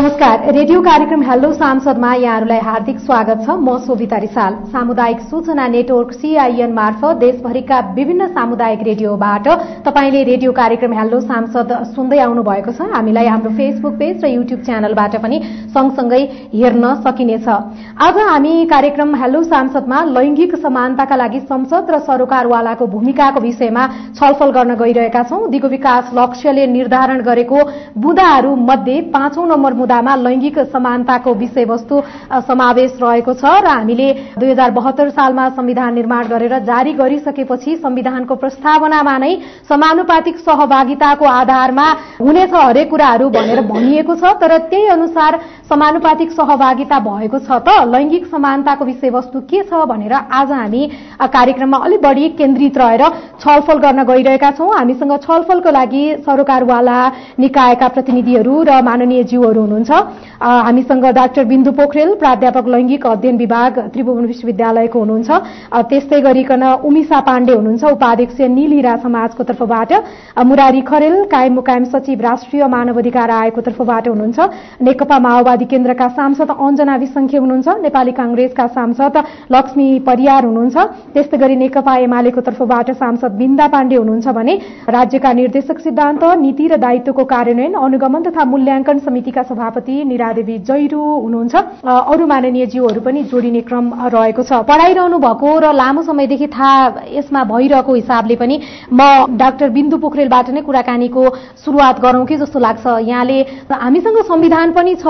നമുക്ക് नमस्कार। रेडियो कार्यक्रम हेलो सांसदमा यहाँहरूलाई हार्दिक स्वागत छ। म सोभिता रिसाल। सामुदायिक सूचना नेटवर्क सीआईएन मार्फत देशभरिका विभिन्न सामुदायिक रेडियोबाट तपाईँले रेडियो कार्यक्रम हेलो सांसद सुन्दै आउनु भएको छ। हामीलाई हाम्रो फेसबुक पेज र युट्युब च्यानलबाट पनि सँगसँगै हेर्न सकिनेछ। आज हामी कार्यक्रम हेलो सांसदमा लैंगिक समानताका लागि संसद र सरोकारवालाको भूमिकाको विषयमा छलफल गर्न गइरहेका छौं। दिगो विकास लक्ष्यले निर्धारण गरेको बुदाहरू मध्ये पाँचौं नम्बर मुद्दामा लैंगिक समानताको विषयवस्तु समावेश रहेको छ र हामीले दुई हजार बहत्तर सालमा संविधान निर्माण गरेर जारी गरिसकेपछि संविधानको प्रस्तावनामा नै समानुपातिक सहभागिताको आधारमा हुनेछ हरेक कुराहरू भनेर भनिएको छ। तर त्यही अनुसार समानुपातिक सहभागिता भएको छ त लैंगिक समानताको विषयवस्तु के छ भनेर आज हामी कार्यक्रममा अलिक बढी केन्द्रित रहेर छलफल गर्न गइरहेका छौं। हामीसँग छलफलको लागि सरोकारवाला निकायका प्रतिनिधिहरू र माननीय ज्यूहरू हुनुहुन्छ। हामीसँग डाक्टर बिन्दु पोखरेल प्राध्यापक लैंगिक अध्ययन विभाग त्रिभुवन विश्वविद्यालयको हुनुहुन्छ। त्यस्तै गरिकन उमिसा पाण्डे हुनुहुन्छ उपाध्यक्ष निलिरा समाजको तर्फबाट। मुरारी खरेल कायम मुकायम सचिव राष्ट्रिय मानव अधिकार आयोगको तर्फबाट हुनुहुन्छ। नेकपा माओवादी केन्द्रका सांसद अञ्जना विसंख्य हुनुहुन्छ। नेपाली कांग्रेसका सांसद लक्ष्मी परियार हुनुहुन्छ। त्यस्तै गरी नेकपा एमालेको तर्फबाट सांसद बिन्दा पाण्डे हुनुहुन्छ भने राज्यका निर्देशक सिद्धान्त नीति र दायित्वको कार्यान्वयन अनुगमन तथा मूल्याङ्कन समितिका सभापति निरादेवी जैरू हुनुहुन्छ। अरू माननीय जीवहरू पनि जोडिने क्रम रहेको छ। पढ़ाइरहनु भएको र लामो समयदेखि थाहा यसमा भइरहेको हिसाबले पनि म डाक्टर बिन्दु पोखरेलबाट नै कुराकानीको शुरूआत गरौं कि जस्तो लाग्छ। यहाँले हामीसँग संविधान पनि छ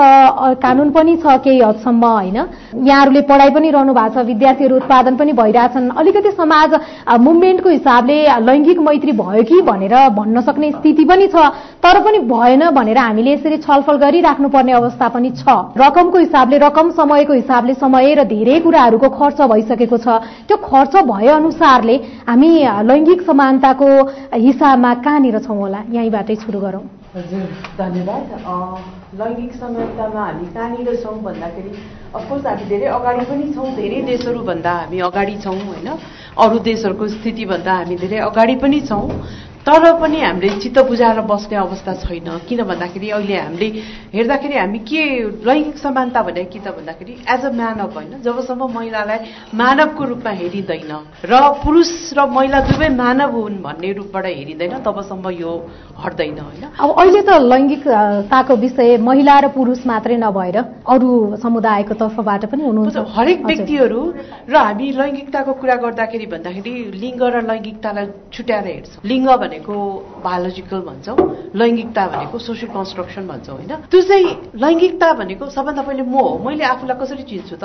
कानून पनि छ केही हदसम्म होइन? यहाँहरूले पढाइ पनि रहनु भएको छ विद्यार्थीहरू उत्पादन पनि भइरहेछन्। अलिकति समाज मुभमेन्टको हिसाबले लैङ्गिक मैत्री भयो कि भनेर भन्न सक्ने स्थिति पनि छ तर पनि भएन भनेर हामीले यसरी छलफल गरिराख्नुपर्ने अवस्था पनि छ। रकमको हिसाबले रकम समयको हिसाबले समय र धेरै कुराहरूको खर्च भइसकेको छ। त्यो खर्च भए अनुसारले हामी लैङ्गिक समानताको हिसाबमा कहाँनिर छौँ होला? यहीँबाटै सुरु गरौँ। हजुर धन्यवाद। लैङ्गिक समानतामा हामी कहाँनिर छौँ भन्दाखेरि अफकोर्स हामी धेरै अगाडि पनि छौँ। धेरै देशहरूभन्दा हामी अगाडि छौँ होइन? अरू देशहरूको स्थितिभन्दा हामी धेरै अगाडि पनि छौँ। तर पनि हामीले चित्त बुझाएर बस्ने अवस्था छैन। किन भन्दाखेरि अहिले हामीले हेर्दाखेरि हामी के लैङ्गिक समानता भने के त भन्दाखेरि एज अ मानव होइन जबसम्म महिलालाई मानवको रूपमा हेरिँदैन र पुरुष र महिला दुवै मानव हुन् भन्ने रूपबाट हेरिँदैन तबसम्म यो हट्दैन होइन। अब अहिले त लैङ्गिकताको विषय महिला र पुरुष मात्रै नभएर अरू समुदायको तर्फबाट पनि हुनुहुन्छ। हरेक व्यक्तिहरू र हामी लैङ्गिकताको कुरा गर्दाखेरि भन्दाखेरि लिङ्ग र लैङ्गिकतालाई छुट्याएर हेर्छौँ। लिङ्ग भनेको बायोलोजिकल भन्छौँ लैङ्गिकता भनेको सोसियल कन्स्ट्रक्सन भन्छौँ होइन? त्यो चाहिँ लैङ्गिकता भनेको सबभन्दा पहिले म हो। मैले आफूलाई कसरी चिन्छु त?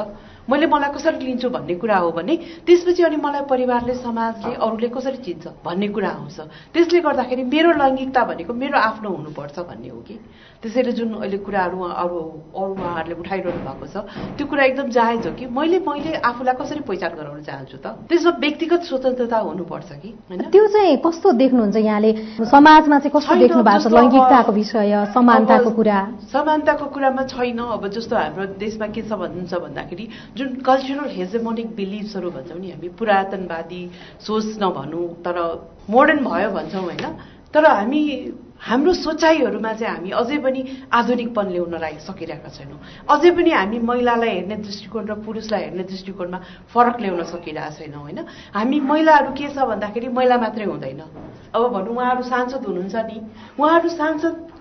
मैले मलाई कसरी लिन्छु भन्ने कुरा हो भने त्यसपछि अनि मलाई परिवारले समाजले अरूले कसरी चिन्छ भन्ने कुरा आउँछ। त्यसले गर्दाखेरि मेरो लैङ्गिकता भनेको मेरो आफ्नो हुनुपर्छ भन्ने हो कि? त्यसैले जुन अहिले कुराहरू अरू अरू उहाँहरूले उठाइरहनु भएको छ त्यो कुरा एकदम जायज हो कि? मैले मैले आफूलाई कसरी पहिचान गराउन चाहन्छु त? त्यसमा व्यक्तिगत स्वतन्त्रता हुनुपर्छ कि? त्यो चाहिँ कस्तो देख्नुहुन्छ यहाँले। समाजमा चाहिँ कस्तो देख्नु भएको छ? लैङ्गिकताको विषय समानताको कुरा। समानताको कुरामा छैन। अब जस्तो हाम्रो देशमा के छ भन्नुहुन्छ भन्दाखेरि जुन कल्चरल हेजेमोनिक बिलिभ्सहरू भन्छौँ नि हामी पुरातनवादी सोच नभनौँ तर मोडर्न भयो भन्छौँ होइन। तर हामी हाम्रो सोचाइहरूमा चाहिँ हामी अझै पनि आधुनिकपन ल्याउन सकिरहेका छैनौँ। अझै पनि हामी महिलालाई हेर्ने दृष्टिकोण र पुरुषलाई हेर्ने दृष्टिकोणमा फरक ल्याउन सकिरहेको छैनौँ होइन? हामी महिलाहरू के छ भन्दाखेरि महिला मात्रै हुँदैन। अब भनौँ उहाँहरू सांसद हुनुहुन्छ नि। उहाँहरू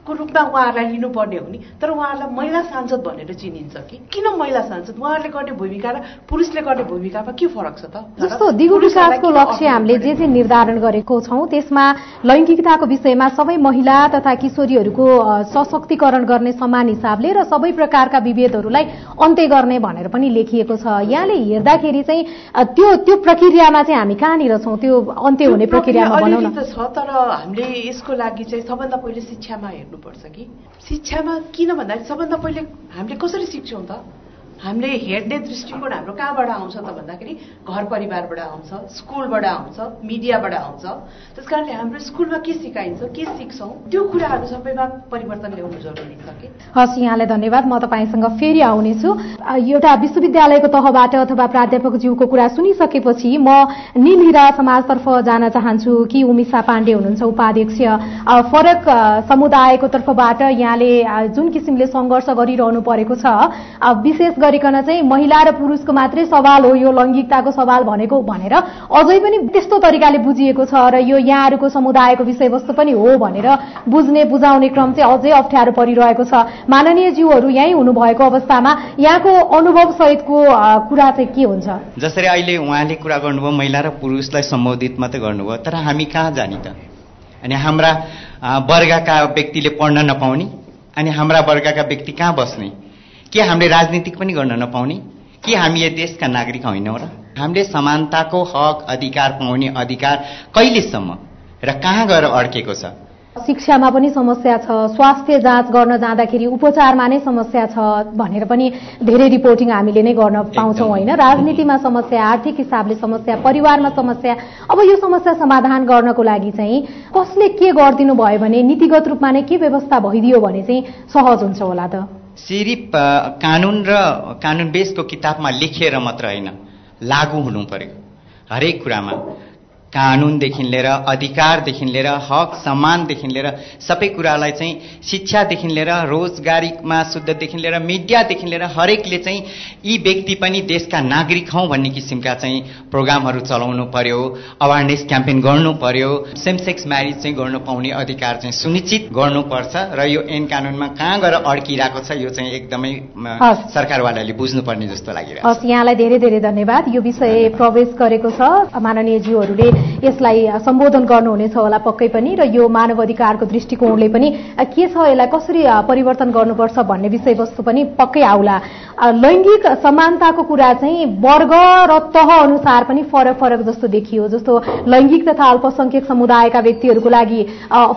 सांसदको रूपमा उहाँहरूलाई लिनुपर्ने हो नि? तर उहाँहरूलाई महिला सांसद भनेर चिनिन्छ कि? किन महिला सांसद? उहाँहरूले गर्ने भूमिका र पुरुषले गर्ने भूमिकामा के फरक छ त? जस्तो दिगो विकासको लक्ष्य हामीले जे जे निर्धारण गरेको छौँ त्यसमा लैङ्गिकताको विषयमा सबै महिला तथा किशोरीहरूको सशक्तिकरण गर्ने समान हिसाबले र सबै प्रकारका विभेदहरूलाई अन्त्य गर्ने भनेर पनि लेखिएको छ। यहाँले हेर्दाखेरि चाहिँ त्यो त्यो प्रक्रियामा चाहिँ हामी कहाँनिर छौँ? त्यो अन्त्य हुने प्रक्रियामा छ तर हामीले यसको लागि चाहिँ सबभन्दा पहिले शिक्षामा हेर्नुपर्छ कि शिक्षामा किन भन्दाखेरि सबभन्दा पहिले हामीले कसरी सिक्छौँ त? हामीले हेर्ने दृष्टिकोण हाम्रो कहाँबाट आउँछ त भन्दाखेरि घर परिवारबाट आउँछ स्कुलबाट आउँछ मिडियाबाट आउँछ। त्यस कारणले हाम्रो स्कुलमा के सिकाइन्छ के सिक्छौँ त्यो कुराहरू सबैमा परिवर्तन ल्याउनु जरुरी छ कि? हस् यहाँलाई धन्यवाद। म तपाईँसँग फेरि आउनेछु। एउटा विश्वविद्यालयको तहबाट अथवा प्राध्यापक ज्यूको कुरा सुनिसकेपछि म निलहिरा समाजतर्फ जान चाहन्छु कि उमिसा पाण्डे हुनुहुन्छ उपाध्यक्ष। फरक समुदायको तर्फबाट यहाँले जुन किसिमले सङ्घर्ष गरिरहनु परेको छ विशेष गरिकन चाहिँ महिला र पुरुषको मात्रै सवाल हो यो लैङ्गिकताको सवाल भनेको भनेर अझै पनि त्यस्तो तरिकाले बुझिएको छ र यो यहाँहरूको समुदायको विषयवस्तु पनि हो भनेर बुझ्ने बुझाउने क्रम चाहिँ अझै अप्ठ्यारो परिरहेको छ। माननीय जीवहरू यहीँ हुनुभएको अवस्थामा यहाँको अनुभव सहितको कुरा चाहिँ के हुन्छ? जसरी अहिले उहाँले कुरा गर्नुभयो महिला र पुरुषलाई सम्बोधित मात्रै गर्नुभयो तर हामी कहाँ जाने त? अनि हाम्रा वर्गका व्यक्तिले पढ्न नपाउने अनि हाम्रा वर्गका व्यक्ति कहाँ बस्ने? के हामीले राजनीतिक पनि गर्न नपाउने? के हामी यो देशका नागरिक होइनौँ र हामीले समानताको हक अधिकार पाउने अधिकार कहिलेसम्म र कहाँ गएर अड्केको छ? शिक्षामा पनि समस्या छ स्वास्थ्य जाँच गर्न जाँदाखेरि उपचारमा नै समस्या छ भनेर पनि धेरै रिपोर्टिङ हामीले नै गर्न पाउँछौँ होइन। राजनीतिमा समस्या आर्थिक हिसाबले समस्या परिवारमा समस्या। अब यो समस्या समाधान गर्नको लागि चाहिँ कसले के गरिदिनु भयो भने नीतिगत रूपमा नै के व्यवस्था भइदियो भने चाहिँ सहज हुन्छ होला त? सिरिप कानुन र कानुन बेसको किताबमा लेखिएर मात्र होइन लागू हुनु पर्यो हरेक कुरामा। कानुनदेखि लिएर अधिकारदेखि लिएर हक सम्मानदेखि लिएर सबै कुरालाई चाहिँ शिक्षादेखि लिएर रोजगारीमा शुद्धदेखि लिएर मिडियादेखि लिएर हरेकले चाहिँ यी व्यक्ति पनि देशका नागरिक हौ भन्ने किसिमका चाहिँ प्रोग्रामहरू चलाउनु पर्यो अवेरनेस क्याम्पेन गर्नु पर्यो सेम सेक्स म्यारिज चाहिँ गर्नु पाउने अधिकार चाहिँ सुनिश्चित गर्नुपर्छ र यो ऐन कानुनमा कहाँ गएर अड्किरहेको छ यो चाहिँ एकदमै सरकारवालाले बुझ्नुपर्ने जस्तो लागिरहेको छ। यहाँलाई धेरै धेरै धन्यवाद। यो विषय प्रवेश गरेको छ। माननीय ज्यूहरूले यसलाई सम्बोधन गर्नुहुनेछ होला पक्कै पनि र यो मानव अधिकारको दृष्टिकोणले पनि। के छ यसलाई कसरी परिवर्तन गर्नुपर्छ भन्ने विषयवस्तु पनि पक्कै आउला। लैङ्गिक समानताको कुरा चाहिँ वर्ग र तह अनुसार पनि फरक फरक जस्तो देखियो जस्तो लैङ्गिक तथा अल्पसंख्यक समुदायका व्यक्तिहरूको लागि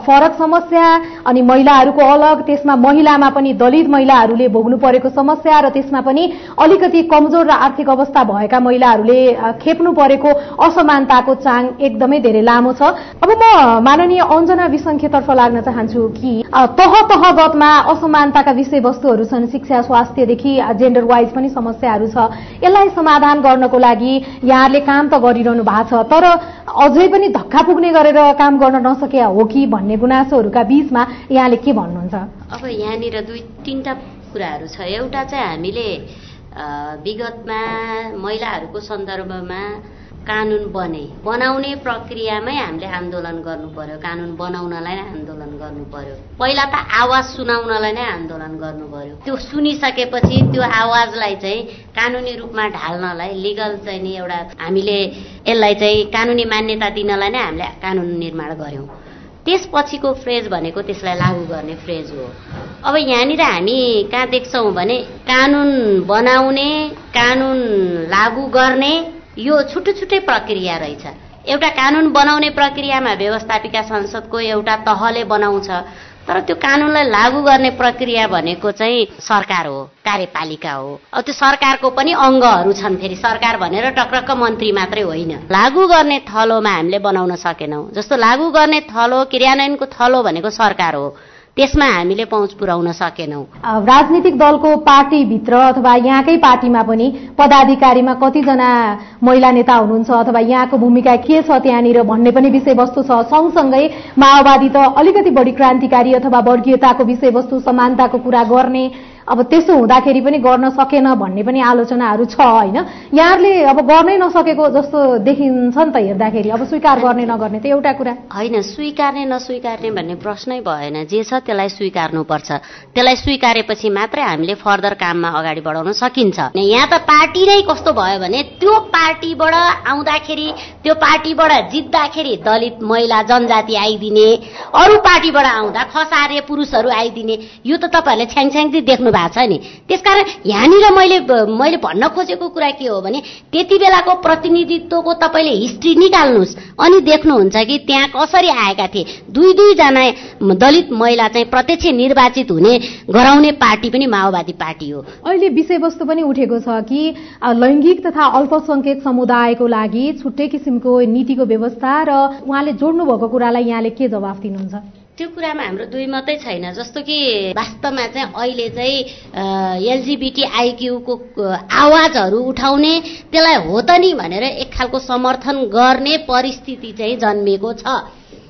फरक समस्या अनि महिलाहरूको अलग त्यसमा महिलामा पनि दलित महिलाहरूले भोग्नु परेको समस्या र त्यसमा पनि अलिकति कमजोर र आर्थिक अवस्था भएका महिलाहरूले खेप्नु परेको असमानताको चाङ एकदमै धेरै लामो छ। अब म माननीय अञ्जना विसङ्ख्यतर्फ लाग्न चाहन्छु कि तह तहगतमा असमानताका विषयवस्तुहरू छन् शिक्षा स्वास्थ्यदेखि जेन्डर वाइज पनि समस्याहरू छ। यसलाई समाधान गर्नको लागि यहाँले काम त गरिरहनु भएको छ तर अझै पनि धक्का पुग्ने गरेर काम गर्न नसके हो कि भन्ने गुनासोहरूका बीचमा यहाँले के भन्नुहुन्छ? अब यहाँनिर दुई तिनवटा कुराहरू छ। एउटा चाहिँ हामीले विगतमा महिलाहरूको सन्दर्भमा कानुन बने। बनाउने प्रक्रियामै हामीले आन्दोलन गर्नु पर्यो कानुन बनाउनलाई नै आन्दोलन गर्नु पर्यो पहिला त आवाज सुनाउनलाई नै आन्दोलन गर्नु पर्यो त्यो सुनिसकेपछि त्यो आवाजलाई चाहिँ कानुनी रूपमा ढाल्नलाई लिगल चाहिँ नि एउटा हामीले यसलाई चाहिँ कानुनी मान्यता दिनलाई नै हामीले कानुन निर्माण गऱ्यौँ। त्यसपछिको फ्रेज भनेको त्यसलाई लागू गर्ने फ्रेज हो। अब यहाँनिर हामी कहाँ देख्छौँ भने कानुन बनाउने कानुन लागू गर्ने यो छुट्टै छुट्टै प्रक्रिया रहेछ। एउटा कानुन बनाउने प्रक्रियामा व्यवस्थापिका संसदको एउटा तहले बनाउँछ तर त्यो कानुनलाई लागू गर्ने प्रक्रिया भनेको चाहिँ सरकार हो कार्यपालिका हो। अब त्यो सरकारको पनि अङ्गहरू छन् फेरि सरकार भनेर टक्रक्क मन्त्री मात्रै होइन। लागू गर्ने थलोमा हामीले बनाउन सकेनौँ। जस्तो लागू गर्ने थलो क्रियान्वयनको थलो भनेको सरकार हो। त्यसमा हामीले पहुँच पुर्याउन सकेनौँ। राजनीतिक दलको पार्टीभित्र अथवा यहाँकै पार्टीमा पनि पदाधिकारीमा कतिजना महिला नेता हुनुहुन्छ अथवा यहाँको भूमिका के छ त्यहाँनिर भन्ने पनि विषयवस्तु छ। सँगसँगै माओवादी त अलिकति बढी क्रान्तिकारी अथवा वर्गीयताको विषयवस्तु समानताको कुरा गर्ने अब त्यसो हुँदाखेरि पनि गर्न सकेन भन्ने पनि आलोचनाहरू छ होइन? यहाँहरूले अब गर्नै नसकेको जस्तो देखिन्छ नि त हेर्दाखेरि। अब स्वीकार गर्ने नगर्ने त एउटा कुरा। होइन स्वीकार्ने नस्वीकार्ने भन्ने प्रश्नै भएन। जे छ त्यसलाई स्वीकार्नुपर्छ। त्यसलाई स्वीकारेपछि मात्रै हामीले फर्दर काममा अगाडि बढाउन सकिन्छ। यहाँ त पार्टी नै कस्तो भयो भने त्यो पार्टीबाट आउँदाखेरि त्यो पार्टीबाट जित्दाखेरि दलित महिला जनजाति आइदिने अरू पार्टीबाट आउँदा खसारे पुरुषहरू आइदिने यो त तपाईँहरूले छ्याङ छ्याङ देख्नु भएको छ नि। त्यसकारण यहाँनिर मैले मैले भन्न खोजेको कुरा के हो भने त्यति बेलाको प्रतिनिधित्वको तपाईँले हिस्ट्री निकाल्नुहोस् अनि देख्नुहुन्छ कि त्यहाँ कसरी आएका थिए। दुई दुईजना दलित महिला चाहिँ प्रत्यक्ष निर्वाचित हुने गराउने पार्टी पनि माओवादी पार्टी हो। अहिले विषयवस्तु पनि उठेको छ कि लैङ्गिक तथा अल्पसंख्यक समुदायको लागि छुट्टै किसिमको नीतिको व्यवस्था र उहाँले जोड्नु भएको कुरालाई यहाँले के जवाफ दिनुहुन्छ? त्यो कुरामा हाम्रो दुई मात्रै छैन। जस्तो कि वास्तवमा चाहिँ अहिले चाहिँ एलजिबिटी आइक्यूको आवाजहरू उठाउने त्यसलाई हो त नि भनेर एक खालको समर्थन गर्ने परिस्थिति चाहिँ जन्मिएको छ।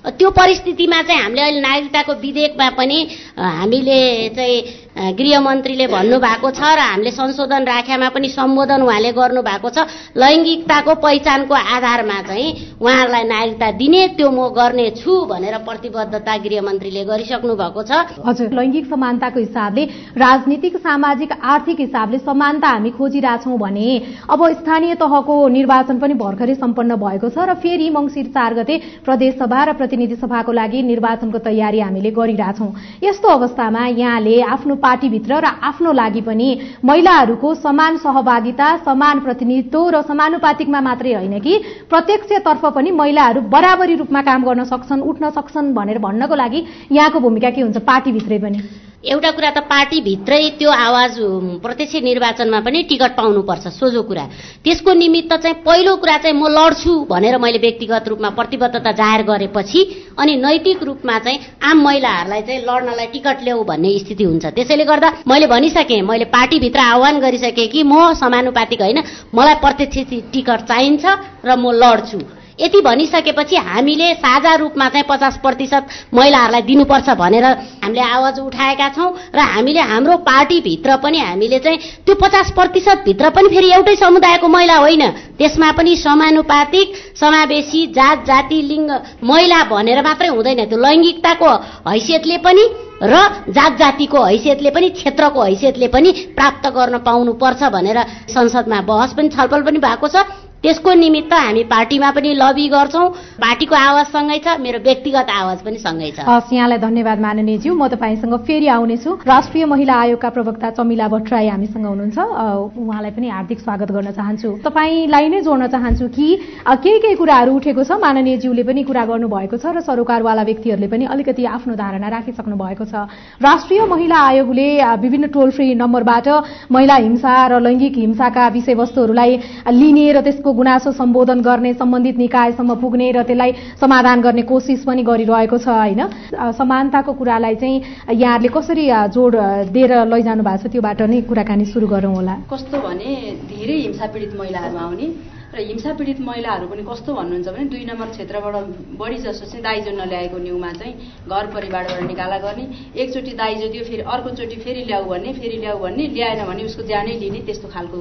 त्यो परिस्थितिमा चाहिँ हामीले अहिले नागरिकताको विधेयकमा पनि हामीले चाहिँ गृहमन्त्रीले भन्नुभएको छ र हामीले संशोधन राख्यामा पनि सम्बोधन उहाँले गर्नुभएको छ। लैङ्गिकताको पहिचानको आधारमा चाहिँ उहाँहरूलाई नागरिकता दिने त्यो म गर्ने छु भनेर प्रतिबद्धता गृहमन्त्रीले गरिसक्नु भएको छ। हजुर लैङ्गिक समानताको हिसाबले राजनीतिक सामाजिक आर्थिक हिसाबले समानता हामी खोजिरहेछौँ भने अब स्थानीय तहको निर्वाचन पनि भर्खरै सम्पन्न भएको छ र फेरि मङ्सिर चार गते प्रदेशसभा र प्रतिनिधि सभाको लागि निर्वाचनको तयारी हामीले गरिरहेछौँ। यस्तो अवस्थामा यहाँले आफ्नो पार्टीभित्र र आफ्नो लागि पनि महिलाहरूको समान सहभागिता समान प्रतिनिधित्व र समानुपातिकमा मात्रै होइन कि प्रत्यक्षतर्फ पनि महिलाहरू बराबरी रूपमा काम गर्न सक्छन् उठ्न सक्छन् भनेर भन्नको लागि यहाँको भूमिका के हुन्छ? पार्टीभित्रै पनि। एउटा कुरा त पार्टीभित्रै त्यो आवाज प्रत्यक्ष निर्वाचनमा पनि टिकट पाउनुपर्छ सोझो कुरा। त्यसको निमित्त चाहिँ पहिलो कुरा चाहिँ म लड्छु भनेर मैले व्यक्तिगत रूपमा प्रतिबद्धता जाहेर गरेपछि अनि नैतिक रूपमा चाहिँ आम महिलाहरूलाई चाहिँ लड्नलाई टिकट ल्याऊ भन्ने स्थिति हुन्छ। त्यसैले गर्दा मैले भनिसकेँ मैले पार्टीभित्र आह्वान गरिसकेँ कि म समानुपातिक होइन मलाई प्रत्यक्ष टिकट चाहिन्छ र म लड्छु। यति भनिसकेपछि हामीले साझा रूपमा चाहिँ पचास प्रतिशत महिलाहरूलाई दिनुपर्छ भनेर हामीले आवाज उठाएका छौँ र हामीले हाम्रो पार्टीभित्र पनि हामीले चाहिँ त्यो पचास प्रतिशतभित्र पनि फेरि एउटै समुदायको महिला होइन। त्यसमा पनि समानुपातिक समावेशी जात जाति लिङ्ग महिला भनेर मात्रै हुँदैन। त्यो लैङ्गिकताको हैसियतले पनि र जात जातिको हैसियतले पनि क्षेत्रको हैसियतले पनि प्राप्त गर्न पाउनुपर्छ भनेर संसदमा बहस पनि छलफल पनि भएको छ। त्यसको निमित्त हामी पार्टीमा पनि लबी गर्छौँ। पार्टीको आवाज सँगै छ मेरो व्यक्तिगत आवाज पनि सँगै छ। हस् यहाँलाई धन्यवाद माननीयज्यू। म तपाईँसँग फेरि आउनेछु। राष्ट्रिय महिला आयोगका प्रवक्ता चमिला भट्टराई हामीसँग हुनुहुन्छ। उहाँलाई पनि हार्दिक स्वागत गर्न चाहन्छु। तपाईँलाई नै जोड्न चाहन्छु कि केही केही कुराहरू उठेको छ? माननीयज्यूले पनि कुरा गर्नुभएको छ र सरोकारवाला व्यक्तिहरूले पनि अलिकति आफ्नो धारणा राखिसक्नु भएको छ। राष्ट्रिय महिला आयोगले विभिन्न टोल फ्री नम्बरबाट महिला हिंसा र लैङ्गिक हिंसाका विषयवस्तुहरूलाई लिने र त्यसको त्यसको गुनासो सम्बोधन गर्ने सम्बन्धित निकायसम्म पुग्ने र त्यसलाई समाधान गर्ने कोसिस पनि गरिरहेको छ होइन? समानताको कुरालाई चाहिँ यहाँहरूले कसरी जोड दिएर लैजानु भएको छ? त्योबाट नै कुराकानी सुरु गरौँ होला। कस्तो भने धेरै हिंसा पीडित महिलाहरू आउने। र हिंसा पीडित महिलाहरू पनि कस्तो भन्नुहुन्छ भने दुई नम्बर क्षेत्रबाट बढी जसो चाहिँ दाइजो नल्याएको न्युमा चाहिँ घर परिवारबाट निकाला गर्ने। एकचोटि दाइजो दियो फेरि अर्कोचोटि फेरि ल्याऊ भन्ने फेरि ल्याऊ भन्ने ल्याएन भने उसको ज्यानै लिने त्यस्तो खालको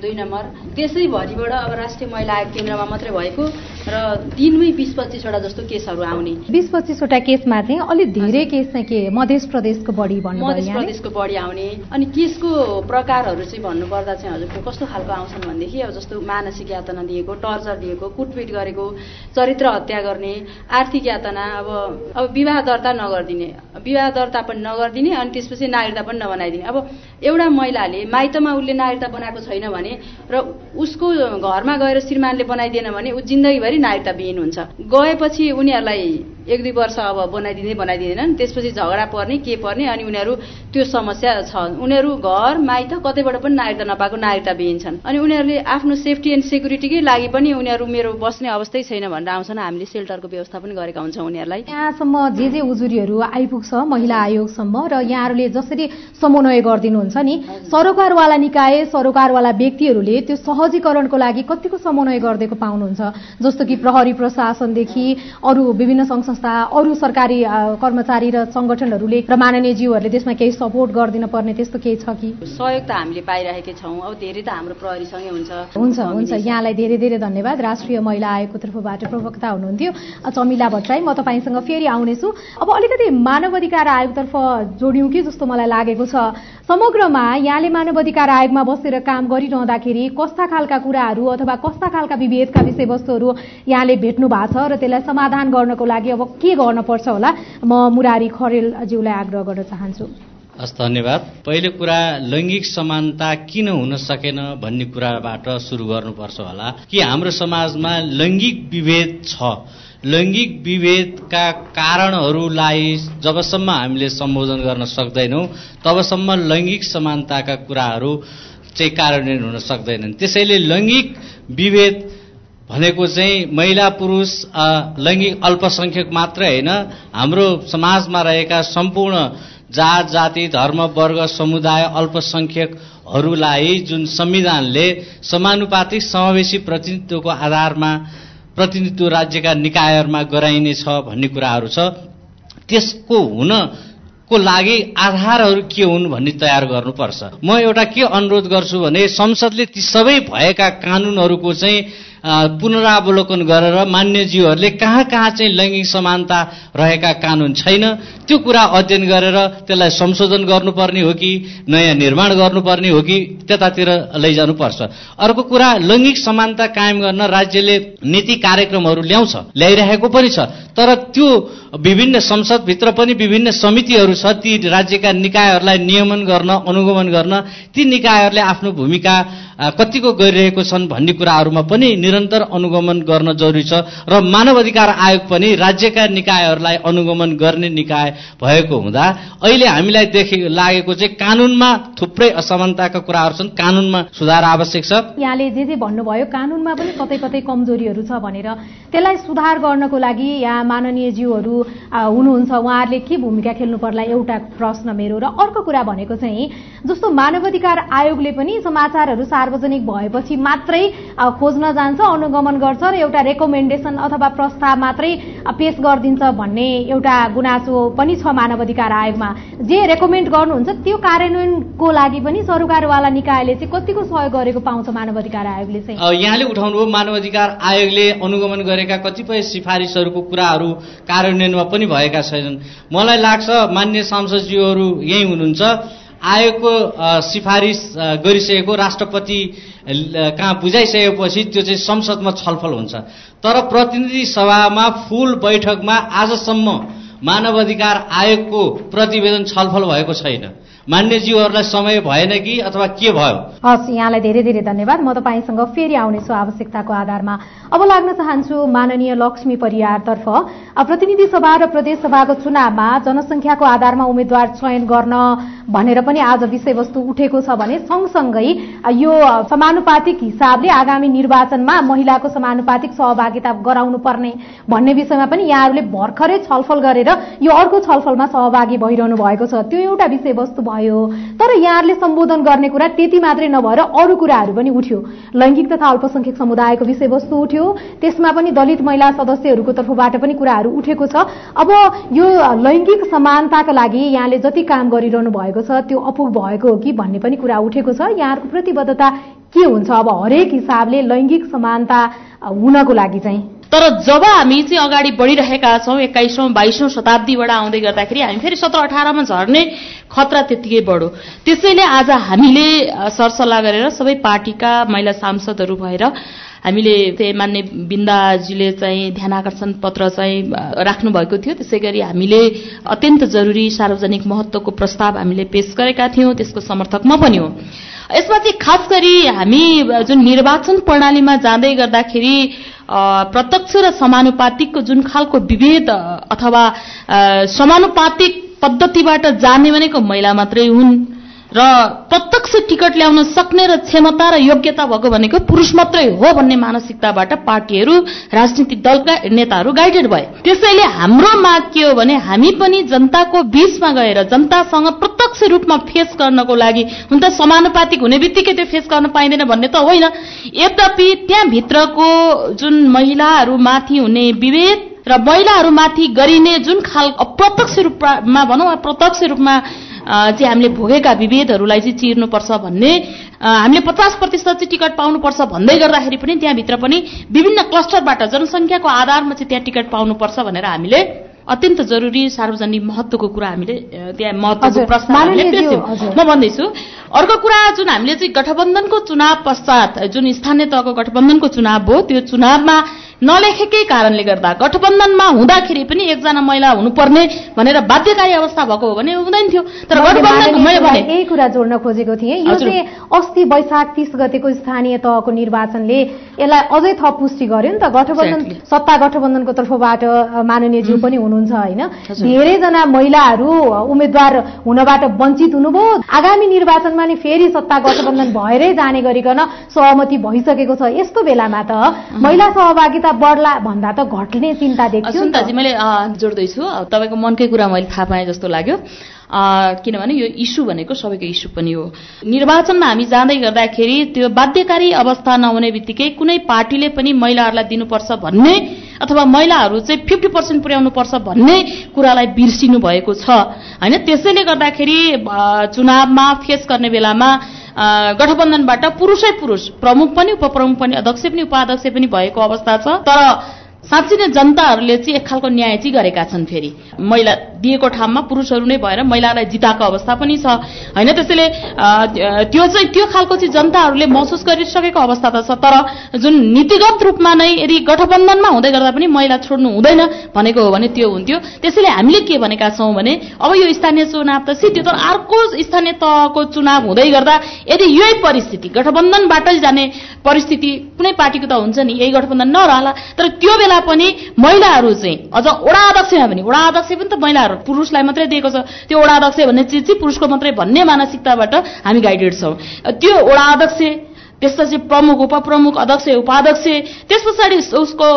दुई नम्बर। त्यसैभरिबाट अब राष्ट्रिय महिला आयोग केन्द्रमा मात्रै भएको र दिनमै बिस पच्चिसवटा जस्तो केसहरू आउने। बिस पच्चिसवटा केसमा चाहिँ अलिक धेरै केस चाहिँ के मध्य प्रदेशको बढी भन्नु मध्य प्रदेशको बढी आउने। अनि केसको प्रकारहरू चाहिँ भन्नुपर्दा चाहिँ हजुरको कस्तो खालको आउँछन् भनेदेखि अब जस्तो मानसिक यातना दिएको टर्चर दिएको कुटपिट गरेको चरित्र हत्या गर्ने आर्थिक यातना अब अब विवाह दर्ता नगरिदिने। विवाह दर्ता पनि नगरिदिने अनि त्यसपछि नागरिकता पनि नबनाइदिने। अब एउटा महिलाले माइतमा उसले नागरिकता बनाएको छैन भने र उसको घरमा गएर श्रीमानले बनाइदिएन भने ऊ जिन्दगीभरि नागरिकताविहीन हुन्छ। गएपछि उनीहरूलाई एक दुई वर्ष अब बनाइदिँदै बनाइदिँदैनन् त्यसपछि झगडा पर्ने के पर्ने अनि उनीहरू त्यो समस्या छ। उनीहरू घर माइत कतैबाट पनि नागरिकता नपाएको नागरिकता छन्। अनि उनीहरूले आफ्नो सेफ्टी एन्ड लागि पनि उनीहरू मेरो बस्ने अवस्थै छैन भनेर आउँछन्। हामीले सेल्टरको व्यवस्था पनि गरेका हुन्छौँ उनीहरूलाई। यहाँसम्म जे जे उजुरीहरू आइपुग्छ महिला आयोगसम्म र यहाँहरूले जसरी समन्वय गरिदिनुहुन्छ नि सरोकारवाला निकाय सरोकारवाला व्यक्तिहरूले त्यो सहजीकरणको लागि कतिको समन्वय गरिदिएको पाउनुहुन्छ? जस्तो कि प्रहरी प्रशासनदेखि अरू विभिन्न सङ्घ संस्था अरू सरकारी कर्मचारी र सङ्गठनहरूले र माननीयज्यूहरूले त्यसमा केही सपोर्ट गरिदिन पर्ने त्यस्तो केही छ कि? सहयोग त हामीले पाइरहेकै छौँ। अब धेरै त हाम्रो प्रहरीसँगै हुन्छ। हुन्छ हुन्छ। यहाँलाई धेरै धेरै धन्यवाद। राष्ट्रिय महिला आयोगको तर्फबाट प्रवक्ता हुनुहुन्थ्यो। चमिला भट्टराई म तपाईँसँग फेरि आउनेछु। अब अलिकति मानव अधिकार आयोगतर्फ जोड्यौँ कि जस्तो मलाई लागेको छ। समग्रमा यहाँले मानव अधिकार आयोगमा बसेर काम गरिरहँदाखेरि कस्ता खालका कुराहरू अथवा कस्ता खालका विभेदका विषयवस्तुहरू यहाँले भेट्नु भएको छ र त्यसलाई समाधान गर्नको लागि अब के गर्न पर्छ होला? म मुरारी खरेलज्यूलाई आग्रह गर्न चाहन्छु। हस् धन्यवाद। पहिलो कुरा लैङ्गिक समानता किन हुन सकेन भन्ने कुराबाट सुरु गर्नुपर्छ होला। कि हाम्रो समाजमा लैङ्गिक विभेद छ? लैङ्गिक विभेदका कारणहरूलाई जबसम्म हामीले सम्बोधन गर्न सक्दैनौँ तबसम्म लैङ्गिक समानताका कुराहरू चाहिँ कार्यान्वयन हुन सक्दैनन्। त्यसैले लैङ्गिक विभेद भनेको चाहिँ महिला पुरुष लैङ्गिक अल्पसङ्ख्यक मात्रै होइन। हाम्रो समाजमा रहेका सम्पूर्ण जात जाति धर्म वर्ग समुदाय अल्पसङ्ख्यकहरूलाई जुन संविधानले समानुपातिक समावेशी प्रतिनिधित्वको आधारमा प्रतिनिधित्व राज्यका निकायहरूमा गराइनेछ भन्ने कुराहरू छ। त्यसको हुनको लागि आधारहरू के हुन् भन्ने तयार गर्नुपर्छ। म एउटा के अनुरोध गर्छु भने संसदले ती सबै भएका कानुनहरूको चाहिँ पुनरावलोकन गरेर मान्यज्यूहरूले कहाँ कहाँ चाहिँ लैङ्गिक समानता रहेका कानुन छैन त्यो कुरा अध्ययन गरेर त्यसलाई संशोधन गर्नुपर्ने हो कि नयाँ निर्माण गर्नुपर्ने हो कि त्यतातिर लैजानुपर्छ। अर्को कुरा लैङ्गिक समानता कायम गर्न राज्यले नीति कार्यक्रमहरू ल्याउँछ ल्याइरहेको पनि छ। तर त्यो विभिन्न संसदभित्र पनि विभिन्न समितिहरू छ ती राज्यका निकायहरूलाई नियमन गर्न अनुगमन गर्न ती निकायहरूले आफ्नो भूमिका कतिको गरिरहेको छन् भन्ने कुराहरूमा पनि निरन्तर अनुगमन गर्न जरुरी छ र मानव अधिकार आयोग पनि राज्यका निकायहरूलाई अनुगमन गर्ने निकाय भएको हुँदा अहिले हामीलाई देखि लागेको चाहिँ कानुनमा थुप्रै असमानताका कुराहरू छन्। कानुनमा सुधार आवश्यक छ। यहाँले जे जे भन्नुभयो कानुनमा पनि कतै कतै कमजोरीहरू छ भनेर। त्यसलाई सुधार गर्नको लागि यहाँ माननीय ज्यूहरू हुनुहुन्छ। उहाँहरूले के भूमिका खेल्नु पर्ला एउटा प्रश्न मेरो र अर्को कुरा भनेको चाहिँ जस्तो मानवाधिकार आयोगले पनि समाचारहरू सार्वजनिक भएपछि मात्रै खोज्न जान्छ अनुगमन गर्छ र एउटा रेकमेन्डेसन अथवा प्रस्ताव मात्रै पेश गरिदिन्छ भन्ने एउटा गुनासो पनि छ मानवाधिकार आयोगमा। जे रेकमेन्ड गर्नुहुन्छ त्यो कार्यान्वयनको लागि पनि सरकारवाला निकायले चाहिँ कतिको सहयोग गरेको पाउँछ मानवाधिकार आयोगले चाहिँ? यहाँले उठाउनुभयो मानवाधिकार आयोगले अनुगमन गरेका कतिपय सिफारिसहरूको कुराहरू कार्यान्वयनमा पनि भएका छैनन्। मलाई लाग्छ मान्य सांसदज्यूहरू यहीँ हुनुहुन्छ। आयोगको सिफारिस गरिसकेको राष्ट्रपति कहाँ बुझाइसकेपछि त्यो चाहिँ संसदमा छलफल हुन्छ। तर प्रतिनिधि सभामा फुल बैठकमा आजसम्म मानव अधिकार आयोगको प्रतिवेदन छलफल भएको छैन। मान्यज्यूहरूलाई समय भएन कि अथवा के भयो? हस् यहाँलाई धेरै धेरै धन्यवाद। म तपाईँसँग फेरि आउनेछु आवश्यकताको आधारमा। अब लाग्न चाहन्छु माननीय लक्ष्मी परियारतर्फ प्रतिनिधि सभा र प्रदेश सभाको चुनावमा जनसङ्ख्याको आधारमा उम्मेद्वार चयन गर्न भनेर पनि आज विषयवस्तु उठेको छ भने सँगसँगै यो समानुपातिक हिसाबले आगामी निर्वाचनमा महिलाको समानुपातिक सहभागिता गराउनु पर्ने भन्ने विषयमा पनि यहाँहरूले भर्खरै छलफल गरेर यो अर्को छलफलमा सहभागी भइरहनु भएको छ। त्यो एउटा विषयवस्तु भयो। तर यहाँहरूले सम्बोधन गर्ने कुरा त्यति मात्रै नभएर अरू कुराहरू पनि उठ्यो। लैङ्गिक तथा अल्पसंख्यक समुदायको विषयवस्तु उठ्यो। त्यसमा पनि दलित महिला सदस्यहरूको तर्फबाट पनि कुराहरू उठेको छ। अब यो लैङ्गिक समानताका लागि यहाँले जति काम गरिरहनु भएको छ त्यो अपुग भएको हो कि भन्ने पनि कुरा उठेको छ। यहाँहरूको प्रतिबद्धता के हुन्छ अब हरेक हिसाबले लैङ्गिक समानता हुनको लागि चाहिँ? तर जब हामी चाहिँ अगाडि बढिरहेका छौँ एक्काइसौँ बाइसौँ शताब्दीबाट आउँदै गर्दाखेरि हामी फेरि सत्र अठारमा झर्ने खतरा त्यत्तिकै बढो। त्यसैले आज हामीले सरसल्लाह गरेर सबै पार्टीका महिला सांसदहरू भएर हामीले त्यही मान्य बिन्दाजीले चाहिँ ध्यान आकर्षण पत्र चाहिँ राख्नुभएको थियो। त्यसै गरी हामीले अत्यन्त जरुरी सार्वजनिक महत्वको प्रस्ताव हामीले पेश गरेका थियौँ। त्यसको समर्थक म पनि हो। यसमा चाहिँ खास गरी हामी जुन निर्वाचन प्रणालीमा जाँदै गर्दाखेरि प्रत्यक्ष र समानुपातिकको जुन खालको विभेद अथवा समानुपातिक पद्धतिबाट जाने भनेको महिला मात्रै हुन्। र प्रत्यक्ष टिकट ल्याउन सक्ने र क्षमता र योग्यता भएको भनेको पुरुष मात्रै हो भन्ने मानसिकताबाट पार्टीहरू राजनीतिक दलका नेताहरू गाइडेड भए। त्यसैले हाम्रो माग के हो भने हामी पनि जनताको बीचमा गएर जनतासँग प्रत्यक्ष रूपमा फेस गर्नको लागि हुन त समानुपातिक हुने बित्तिकै त्यो फेस गर्न पाइँदैन भन्ने त होइन। यद्यपि त्यहाँभित्रको जुन महिलाहरूमाथि हुने विभेद र महिलाहरूमाथि गरिने जुन खाल अप्रत्यक्ष रूपमा भनौँ प्रत्यक्ष रूपमा चाहिँ हामीले भोगेका विभेदहरूलाई चाहिँ चिर्नुपर्छ भन्ने हामीले पचास प्रतिशत चाहिँ टिकट पाउनुपर्छ भन्दै गर्दाखेरि पनि त्यहाँभित्र पनि विभिन्न क्लस्टरबाट जनसङ्ख्याको आधारमा चाहिँ त्यहाँ टिकट पाउनुपर्छ भनेर हामीले अत्यन्त जरुरी सार्वजनिक महत्वको कुरा हामीले त्यहाँ महत्वको प्रश्न म भन्दैछु अर्को कुरा जुन हामीले चाहिँ गठबन्धनको चुनाव पश्चात जुन स्थानीय तहको गठबन्धनको चुनाव हो त्यो चुनावमा नलेखेकै कारणले गर्दा गठबन्धनमा हुँदाखेरि पनि एकजना महिला हुनुपर्ने भनेर बाध्यकारी अवस्था भएको हो भने हुँदैन थियो। तर गठबन्धन यही कुरा जोड्न खोजेको थिएँ। यो चाहिँ अस्ति वैशाख तिस गतेको स्थानीय तहको निर्वाचनले यसलाई अझै थप पुष्टि गर्यो नि त। गठबन्धन सत्ता गठबन्धनको तर्फबाट माननीयज्यू पनि हुनुहुन्छ होइन। धेरैजना महिलाहरू उम्मेद्वार हुनबाट वञ्चित हुनुभयो। आगामी निर्वाचनमा नि फेरि सत्ता गठबन्धन भएरै जाने गरिकन सहमति भइसकेको छ। यस्तो बेलामा त महिला सहभागिता बढ्ला भन्दा त घट्ने चिन्ता देख्छु मैले जोड्दैछु। तपाईँको मनकै कुरा मैले थाहा पाएँ जस्तो लाग्यो। किनभने यो इस्यु भनेको सबैको इस्यु पनि हो। निर्वाचनमा हामी जाँदै गर्दाखेरि त्यो बाध्यकारी अवस्था नहुने बित्तिकै कुनै पार्टीले पनि महिलाहरूलाई दिनुपर्छ भन्ने अथवा महिलाहरू चाहिँ फिफ्टी पर्सेन्ट पुर्याउनुपर्छ भन्ने कुरालाई बिर्सिनु भएको छ। होइन त्यसैले गर्दाखेरि चुनावमा फेस गर्ने बेलामा गठबन्धनबाट पुरुषै पुरुष प्रमुख पनि उपप्रमुख पनि अध्यक्ष पनि उपाध्यक्ष पनि भएको अवस्था छ। तर साँच्ची नै जनताहरूले चाहिँ एक खालको न्याय चाहिँ गरेका छन् फेरि। महिला दिएको ठाउँमा पुरुषहरू नै भएर महिलालाई जिताएको अवस्था पनि छ। होइन त्यसैले त्यो चाहिँ त्यो खालको चाहिँ जनताहरूले महसुस गरिसकेको अवस्था त छ। तर जुन नीतिगत रूपमा नै यदि गठबन्धनमा हुँदै गर्दा पनि महिला छोड्नु हुँदैन भनेको हो भने त्यो हुन्थ्यो। त्यसैले हामीले के भनेका छौँ भने अब यो स्थानीय चुनाव त सिद्धियो तर अर्को स्थानीय तहको चुनाव हुँदै गर्दा यदि यही परिस्थिति गठबन्धनबाटै जाने परिस्थिति कुनै पार्टीको त हुन्छ नि यही गठबन्धन नरहला। तर त्यो बेला पनि महिलाहरू चाहिँ अझ वडा अध्यक्षमा पनि वडा अध्यक्ष पनि त महिलाहरू पुरुषलाई मात्रै दिएको छ। त्यो वडा अध्यक्ष भन्ने चिज चाहिँ पुरुषको मात्रै भन्ने मानसिकताबाट हामी गाइडेड छौँ। त्यो वडा अध्यक्ष त्यसपछि प्रमुख उपप्रमुख अध्यक्ष उपाध्यक्ष त्यस पछाडि उसको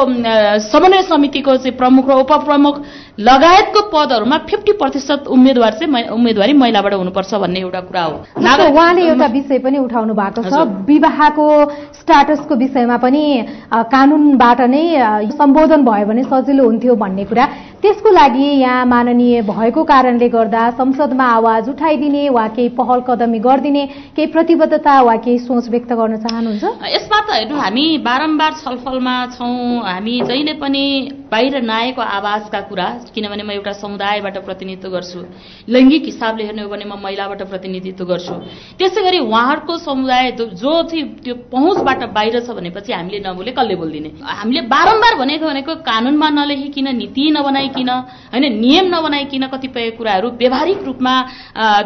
समन्वय समितिको चाहिँ प्रमुख र उपप्रमुख लगायतको पदहरूमा फिफ्टी प्रतिशत उम्मेद्वार चाहिँ उम्मेदवारी महिलाबाट हुनुपर्छ भन्ने एउटा कुरा हो। उहाँले एउटा विषय पनि उठाउनु भएको छ। विवाहको स्टाटसको विषयमा पनि कानूनबाट नै सम्बोधन भयो भने सजिलो हुन्थ्यो भन्ने कुरा। त्यसको लागि यहाँ माननीय भएको कारणले गर्दा संसदमा आवाज उठाइदिने वा केही पहल कदमी गरिदिने केही प्रतिबद्धता वा केही सोच व्यक्त गर्न चाहनुहुन्छ? यसमा त हेर्नु हामी बारम्बार छलफलमा छौँ। हामी जहिले पनि बाहिर नआएको आवाजका कुरा किनभने म एउटा समुदायबाट प्रतिनिधित्व गर्छु। लैङ्गिक हिसाबले हेर्ने हो भने म महिलाबाट प्रतिनिधित्व गर्छु। त्यसै गरी उहाँहरूको समुदाय जो चाहिँ त्यो पहुँचबाट बाहिर छ भनेपछि हामीले नबोले कसले बोलिदिने? हामीले बारम्बार भनेको भनेको कानुनमा नलेखिकन नीति नबनाइकन होइन नियम नबनाइकन कतिपय कुराहरू व्यावहारिक रूपमा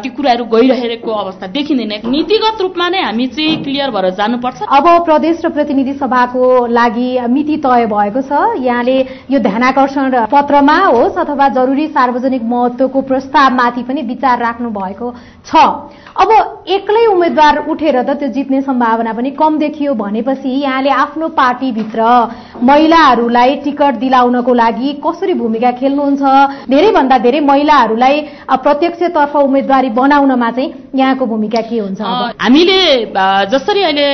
ती कुराहरू गइरहेको अवस्था देखिँदैन। नीतिगत रूपमा नै हामी चाहिँ क्लियर भएर जानुपर्छ। अब प्रदेश र प्रतिनिधि सभाको लागि मिति तय भएको छ। यहाँले यो ध्यानकर्षण पत्रमा हो होस् अथवा जरुरी सार्वजनिक महत्वको प्रस्तावमाथि पनि विचार राख्नु भएको छ। अब एक्लै उम्मेद्वार उठेर त त्यो जित्ने सम्भावना पनि कम देखियो भनेपछि यहाँले आफ्नो पार्टीभित्र महिलाहरूलाई टिकट दिलाउनको लागि कसरी भूमिका खेल्नुहुन्छ धेरैभन्दा धेरै महिलाहरूलाई प्रत्यक्षतर्फ उम्मेद्वारी बनाउनमा चाहिँ यहाँको भूमिका के हुन्छ हामीले जसरी अहिले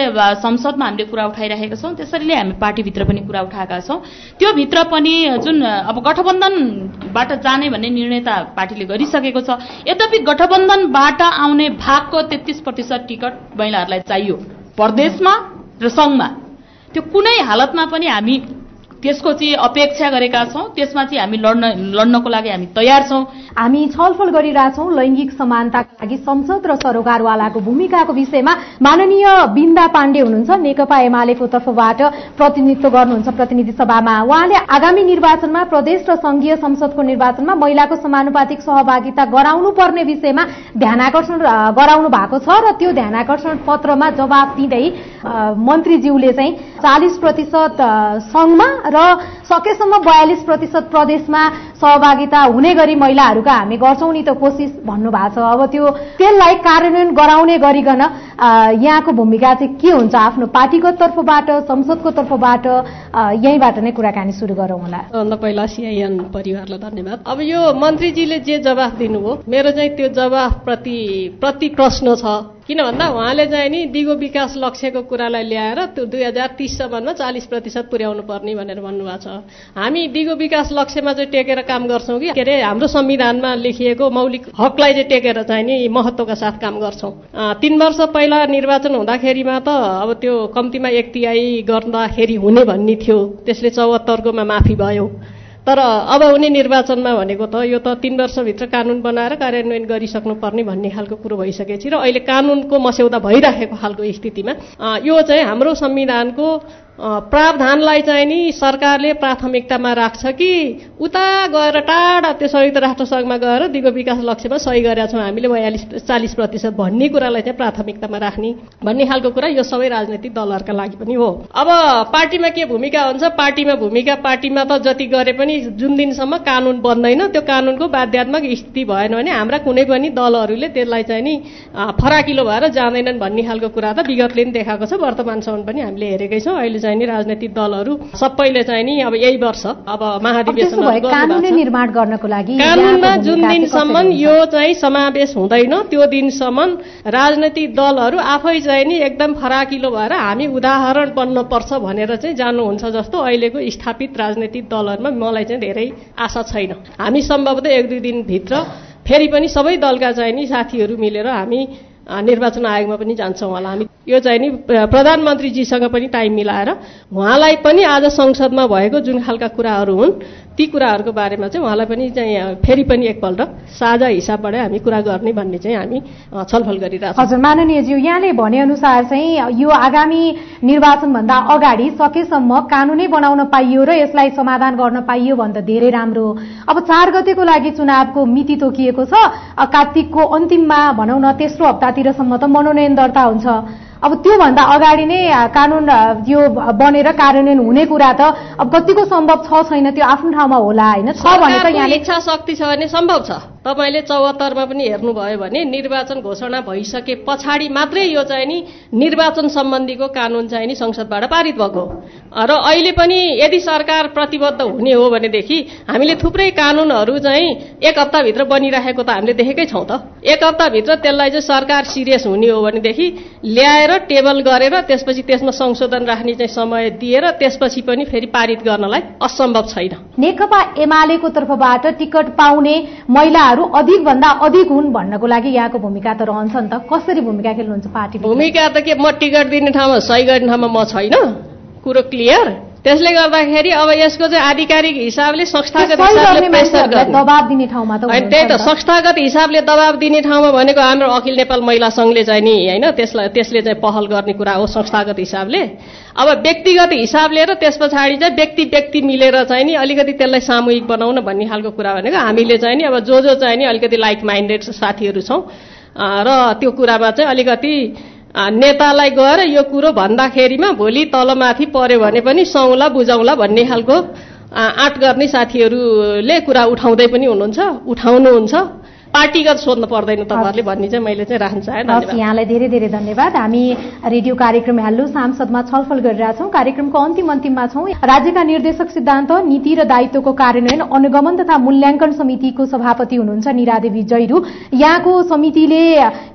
संसदमा हामीले कुरा उठाइरहेका छौँ त्यसरी नै हामी पार्टीभित्र पनि कुरा उठाएका छौँ। त्यो भित्र पनि जुन अब गठबन्धनबाट जाने भन्ने निर्णय त पार्टीले गरिसकेको छ। यद्यपि गठबन्धनबाट आउने भागको तेत्तिस प्रतिशत टिकट महिलाहरूलाई चाहियो। प्रदेशमा र सङ्घमा। त्यो कुनै हालतमा पनि हामी त्यसको चाहिँ अपेक्षा गरेका छौँ। त्यसमा चाहिँ हामी लड्न लड्नको लागि हामी तयार छौँ। हामी छलफल गरिरहेछौँ लैङ्गिक समानताका लागि संसद र सरोकारवालाको भूमिकाको विषयमा। माननीय बिन्दा पाण्डे हुनुहुन्छ नेकपा एमालेको तर्फबाट प्रतिनिधित्व गर्नुहुन्छ प्रतिनिधि सभामा। उहाँले आगामी निर्वाचनमा प्रदेश र संघीय संसदको निर्वाचनमा महिलाको समानुपातिक सहभागिता गराउनु पर्ने विषयमा ध्यानकर्षण गराउनु भएको छ र त्यो ध्यानकर्षण पत्रमा जवाब दिँदै मन्त्रीज्यूले चाहिँ चालिस प्रतिशत सङ्घमा र सकेसम्म बयालिस प्रतिशत प्रदेशमा सहभागिता हुने गरी महिलाहरूका हामी गर्छौँ नि त कोसिस भन्नुभएको छ। अब त्यो त्यसलाई कार्यान्वयन गराउने गरिकन यहाँको भूमिका चाहिँ के हुन्छ? आफ्नो पार्टीको तर्फबाट संसदको तर्फबाट यहीँबाट नै कुराकानी सुरु गरौँ होला। पहिला सिआइएन परिवारलाई धन्यवाद। अब यो मन्त्रीजीले जे जवाफ दिनुभयो मेरो चाहिँ त्यो जवाफ प्रति प्रति प्रश्न छ। किन भन्दा उहाँले चाहिँ नि दिगो विकास लक्ष्यको कुरालाई ल्याएर त्यो दुई हजार तिससम्ममा चालिस प्रतिशत पुर्याउनु पर्ने भनेर भन्नुभएको छ। हामी दिगो विकास लक्ष्यमा चाहिँ टेकेर काम गर्छौँ कि? के अरे हाम्रो संविधानमा लेखिएको मौलिक हकलाई चाहिँ टेकेर चाहिँ नि महत्त्वका साथ काम गर्छौँ। तिन वर्ष पहिला निर्वाचन हुँदाखेरिमा त अब त्यो कम्तीमा एक तिहाई गर्दाखेरि हुने भन्ने थियो। त्यसले चौहत्तरकोमा माफी भयो। तर अब हुने निर्वाचनमा भनेको त यो त तिन वर्षभित्र कानुन बनाएर कार्यान्वयन गरिसक्नु पर्ने भन्ने खालको कुरो भइसकेपछि र अहिले कानुनको मस्यौदा भइराखेको खालको स्थितिमा यो चाहिँ हाम्रो संविधानको प्रावधानलाई चाहिँ नि सरकारले प्राथमिकतामा राख्छ कि उता गएर टाढा त्यो संयुक्त राष्ट्रसङ्घमा गएर दिगो विकास लक्ष्यमा सही गरेका छौँ हामीले बयालिस चालिस प्रतिशत भन्ने कुरालाई चाहिँ प्राथमिकतामा राख्ने भन्ने खालको कुरा यो सबै राजनैतिक दलहरूका लागि पनि हो। अब पार्टीमा के भूमिका हुन्छ? पार्टीमा भूमिका पार्टीमा त जति गरे पनि जुन दिनसम्म कानुन बन्दैन त्यो कानुनको बाध्यात्मक स्थिति भएन भने हाम्रा कुनै पनि दलहरूले त्यसलाई चाहिँ नि फराकिलो भएर जाँदैनन् भन्ने खालको कुरा त विगतले पनि देखाएको छ। वर्तमानसम्म पनि हामीले हेरेकै छौँ। अहिले चाहिँ नि राजनैतिक दलहरू सबैले चाहिँ नि अब यही वर्ष अब महाधिवेशन निर्माण गर्नको लागि कानुनमा जुन दिनसम्म यो चाहिँ समावेश हुँदैन त्यो दिनसम्म राजनैतिक दलहरू आफै चाहिँ नि एकदम फराकिलो भएर हामी उदाहरण बन्न पर्छ भनेर चाहिँ जानुहुन्छ जस्तो अहिलेको स्थापित राजनैतिक दलहरूमा मलाई चाहिँ धेरै आशा छैन। हामी सम्भवतः एक दुई दिनभित्र फेरि पनि सबै दलका चाहिँ नि साथीहरू मिलेर हामी निर्वाचन आयोगमा पनि जान्छौँ होला हामी। यो चाहिँ नि प्रधानमन्त्रीजीसँग पनि टाइम मिलाएर उहाँलाई पनि आज संसदमा भएको जुन खालका कुराहरू हुन् ती कुराहरूको बारेमा चाहिँ उहाँलाई पनि चाहिँ फेरि पनि एकपल्ट साझा हिसाबबाटै हामी कुरा गर्ने भन्ने चाहिँ हामी छलफल गरिरहेको हजुर माननीयज्यू यहाँले भनेअनुसार चाहिँ यो आगामी निर्वाचनभन्दा अगाडि सकेसम्म कानुनै बनाउन पाइयो र यसलाई समाधान गर्न पाइयो भने त धेरै राम्रो। अब चार गतेको लागि चुनावको मिति तोकिएको छ। कार्तिकको अन्तिममा भनौँ न तेस्रो हप्तातिरसम्म त मनोनयन दर्ता हुन्छ। अब त्योभन्दा अगाडि नै कानुन यो बनेर कार्यान्वयन हुने कुरा त अब कतिको सम्भव छ छैन त्यो आफ्नो ठाउँमा होला होइन? छ भने त यहाँ इच्छा शक्ति छ भने सम्भव छ। तपाईँले चौहत्तरमा पनि हेर्नुभयो भने निर्वाचन घोषणा भइसके पछाडि मात्रै यो चाहिँ नि निर्वाचन सम्बन्धीको कानुन चाहिँ नि संसदबाट पारित भएको र अहिले पनि यदि सरकार प्रतिबद्ध हुने हो भनेदेखि हामीले थुप्रै कानुनहरू चाहिँ एक हप्ताभित्र बनिराखेको त हामीले देखेकै छौँ त। एक हप्ताभित्र त्यसलाई चाहिँ सरकार सिरियस हुने हो भनेदेखि ल्याएर टेबल गरेर त्यसपछि त्यसमा संशोधन राख्ने चाहिँ समय दिएर त्यसपछि पनि फेरि पारित गर्नलाई असम्भव छैन। नेकपा एमालेको तर्फबाट टिकट पाउने महिलाहरू अधिक भन्दा अधिक हुन् भन्नको लागि यहाँको भूमिका त रहन्छ नि त। कसरी भूमिका खेल्नुहुन्छ पार्टी भूमिका त के म टिकट दिने ठाउँमा सही गर्ने ठाउँमा म छैन। कुरो क्लियर? त्यसले गर्दाखेरि अब यसको चाहिँ आधिकारिक हिसाबले संस्थागत हिसाबले प्रेसर दबाब दिने ठाउँमा त त्यही त संस्थागत हिसाबले दबाब दिने ठाउँमा भनेको हाम्रो अखिल नेपाल महिला सङ्घले चाहिँ नि होइन त्यसलाई त्यसले चाहिँ पहल गर्ने कुरा हो संस्थागत हिसाबले। अब व्यक्तिगत हिसाबले र त्यस पछाडि चाहिँ व्यक्ति व्यक्ति मिलेर चाहिँ नि अलिकति त्यसलाई सामूहिक बनाउन भन्ने खालको कुरा भनेको हामीले चाहिँ नि अब जो जो चाहिँ नि अलिकति लाइक माइन्डेड साथीहरू छौँ र त्यो कुरामा चाहिँ अलिकति नेतालाई गएर यो कुरो भन्दाखेरिमा भोलि तलमाथि पर्यो भने पनि सौला बुझाउला भन्ने खालको आँट गर्ने साथीहरूले कुरा उठाउँदै पनि हुनुहुन्छ उठाउनुहुन्छ। पार्टीगत सोध्नु पर्दैन तपाईँहरूले भन्ने चाहिँ मैले चाहिँ राख्न चाहेँ यहाँलाई धेरै धेरै धन्यवाद। हामी रेडियो कार्यक्रम हेलो सांसदमा छलफल गरिरहेछौँ। कार्यक्रमको अन्तिम अन्तिममा छौँ। राज्यका निर्देशक सिद्धान्त नीति र दायित्वको कार्यान्वयन अनुगमन तथा मूल्याङ्कन समितिको सभापति हुनुहुन्छ निरादेवी जैरू। यहाँको समितिले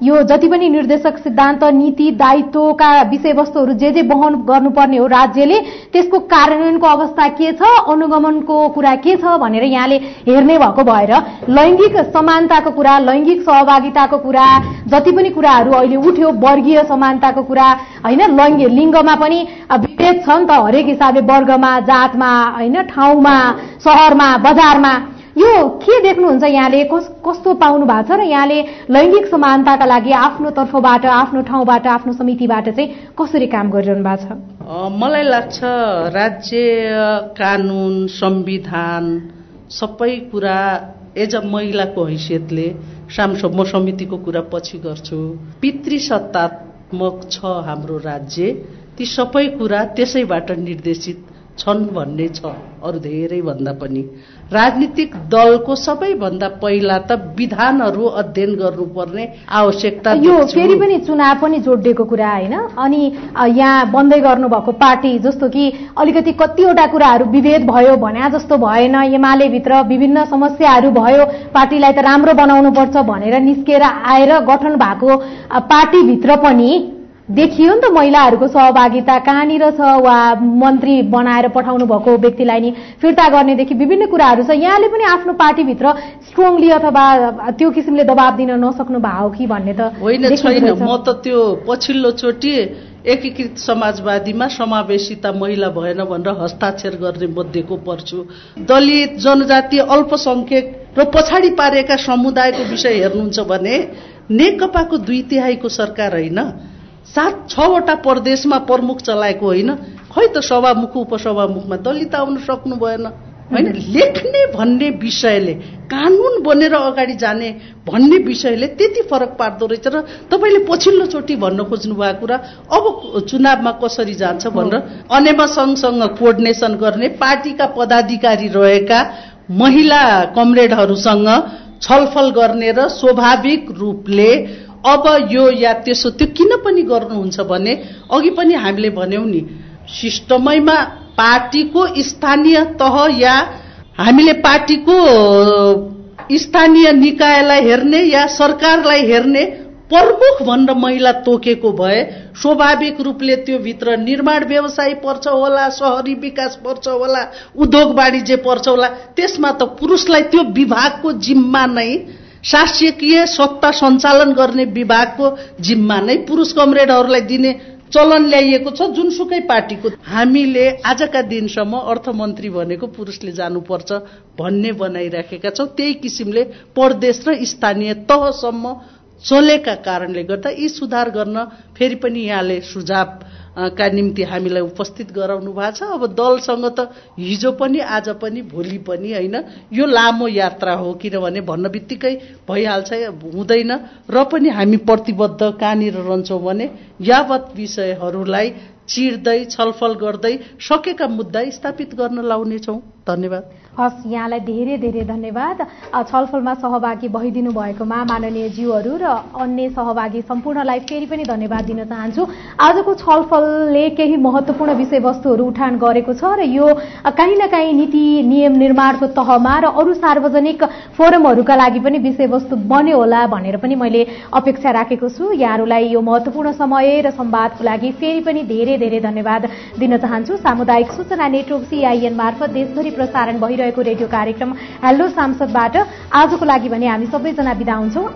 यो जति पनि निर्देशक सिद्धान्त नीति दायित्वका विषयवस्तुहरू जे जे वहन गर्नुपर्ने हो राज्यले त्यसको कार्यान्वयनको अवस्था के छ अनुगमनको कुरा के छ भनेर यहाँले हेर्ने भएको भएर लैङ्गिक समानताको समानताको कुरा लैङ्गिक सहभागिताको कुरा जति पनि कुराहरू अहिले उठ्यो वर्गीय समानताको कुरा होइन लैङ्ग लिङ्गमा पनि विभेद छ नि त हरेक हिसाबले वर्गमा जातमा होइन ठाउँमा सहरमा बजारमा। यो के देख्नुहुन्छ यहाँले? कस कस्तो पाउनु भएको छ र यहाँले लैङ्गिक समानताका लागि आफ्नो तर्फबाट आफ्नो ठाउँबाट आफ्नो समितिबाट चाहिँ कसरी काम गरिरहनु भएको छ? मलाई लाग्छ राज्य कानुन संविधान सबै कुरा एज अ महिलाको हैसियतले सामसो म समितिको कुरा पछि गर्छु पितृसत्तात्मक छ हाम्रो राज्य ती सबै कुरा त्यसैबाट निर्देशित छन् भन्ने छ अरू धेरै भन्दा पनि। राजनीतिक दलको सबैभन्दा पहिला त विधानहरू अध्ययन गर्नुपर्ने आवश्यकता यो फेरि पनि चुनाव पनि जोडिएको कुरा होइन? अनि यहाँ बन्दै गर्नुभएको पार्टी जस्तो कि अलिकति कतिवटा कुराहरू विभेद भयो भने जस्तो भएन। एमाले भित्र विभिन्न समस्याहरू भयो। पार्टीलाई त राम्रो बनाउनु पर्छ भनेर निस्केर आएर गठन भएको पार्टीभित्र पनि देखियो नि त महिलाहरूको सहभागिता कहाँनिर छ वा मन्त्री बनाएर पठाउनु भएको व्यक्तिलाई नि फिर्ता गर्नेदेखि विभिन्न कुराहरू छ। यहाँले पनि आफ्नो पार्टीभित्र स्ट्रङली अथवा त्यो किसिमले दबाब दिन नसक्नु भएको हो कि भन्ने त होइन छैन। म त त्यो पछिल्लो चोटि एकीकृत समाजवादीमा समावेशिता महिला भएन भनेर हस्ताक्षर गर्ने मध्येको पर्छु। दलित जनजाति अल्पसंख्यक र पछाडि पारेका समुदायको विषय हेर्नुहुन्छ भने नेकपाको दुई तिहाईको सरकार होइन। सात छवटा प्रदेशमा प्रमुख चलाएको होइन। खै त सभामुख उपसभामुखमा दलित आउन सक्नु भएन। होइन? लेख्ने भन्ने विषयले कानुन बनेर अगाडि जाने भन्ने विषयले त्यति फरक पार्दो रहेछ र तपाईँले पछिल्लोचोटि भन्न खोज्नु भएको कुरा अब चुनावमा कसरी जान्छ भनेर अनेमा सङ्घसँग कोर्डिनेसन गर्ने पार्टीका पदाधिकारी रहेका महिला कमरेडहरूसँग छलफल गर्ने र स्वाभाविक रूपले अब यो या त्यसो त्यो किन पनि गर्नुहुन्छ भने अघि पनि हामीले भन्यौँ नि सिस्टमैमा पार्टीको स्थानीय तह या हामीले पार्टीको स्थानीय निकायलाई हेर्ने या सरकारलाई हेर्ने प्रमुख भनेर महिला तोकेको भए स्वाभाविक रूपले त्यो भित्र निर्माण व्यवसाय पर्छ होला सहरी विकास पर्छ होला उद्योग वाणिज्य पर्छ होला त्यसमा त पुरुषलाई त्यो विभागको जिम्मा नै शासकीय सत्ता सञ्चालन गर्ने विभागको जिम्मा नै पुरुष कमरेडहरूलाई दिने चलन ल्याइएको छ। जुनसुकै पार्टीको हामीले आजका दिनसम्म अर्थमन्त्री भनेको पुरुषले जानुपर्छ भन्ने बनाइराखेका छौँ। त्यही किसिमले प्रदेश र स्थानीय तहसम्म चलेका कारणले गर्दा यी सुधार गर्न फेरि पनि यहाँले सुझाव का निम्ति हामीलाई उपस्थित गराउनु भएको छ। अब दलसँग त हिजो पनि आज पनि भोलि पनि होइन यो लामो यात्रा हो किनभने भन्न बित्तिकै भइहाल्छ हुँदैन र पनि हामी प्रतिबद्ध कहाँनिर रहन्छौँ भने यावत विषयहरूलाई चिर्दै छलफल गर्दै सकेका मुद्दा स्थापित गर्न लाउनेछौँ। धन्यवाद। हस् यहाँलाई धेरै धेरै धन्यवाद। छलफलमा सहभागी भइदिनु भएकोमा माननीय ज्यूहरू र अन्य सहभागी सम्पूर्णलाई फेरि पनि धन्यवाद दिन चाहन्छु। आजको छलफलले केही महत्त्वपूर्ण विषयवस्तुहरू उठान गरेको छ र यो काहीँ न काहीँ नीति नियम निर्माणको तहमा र अरू सार्वजनिक फोरमहरूका लागि पनि विषयवस्तु बन्यो होला भनेर पनि मैले अपेक्षा राखेको छु। यहाँहरूलाई यो महत्त्वपूर्ण समय र संवादको लागि फेरि पनि धेरै धेरै धन्यवाद दिन चाहन्छु। सामुदायिक सूचना नेटवर्क सिआइएन मार्फत देशभरि प्रसारण भइरहेको रेडियो कार्यक्रम हेलो सांसदबाट आजको लागि भने हामी सबैजना बिदा हुन्छौँ।